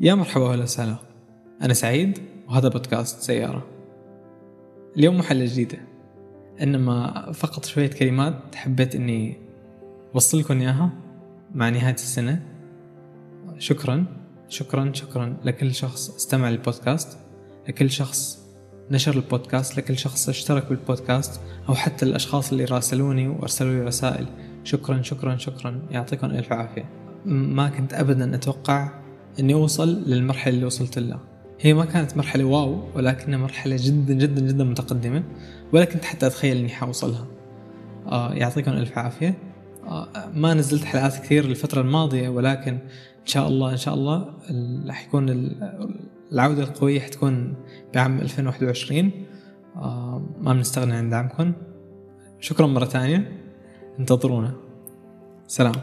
يا مرحبا وهلا وسهلا. أنا سعيد وهذا بودكاست سيارة. اليوم مو حلقة جديدة. إنما فقط شوية كلمات حبيت إني أوصل لكم إياها مع نهاية السنة. شكرا شكرا شكرا لكل شخص استمع للبودكاست لكل شخص نشر البودكاست لكل شخص اشترك بالبودكاست أو حتى الأشخاص اللي راسلوني وأرسلوا لي رسائل. شكرا شكرا شكرا. يعطيكم ألف عافية. ما كنت أبدا أتوقع أني أوصل للمرحلة اللي وصلت لها. هي ما كانت مرحلة واو ولكنها مرحلة جدا جدا جدا متقدمة ولا كنت حتى أتخيل أني حوصلها آه يعطيكم ألف عافية. آه ما نزلت حلقات كثير الفترة الماضية ولكن إن شاء الله إن شاء الله راح يكون العودة القوية حتكون بعام 2021 آه ما بنستغنى عن دعمكم. شكرا مرة ثانية. انتظرونا. سلام.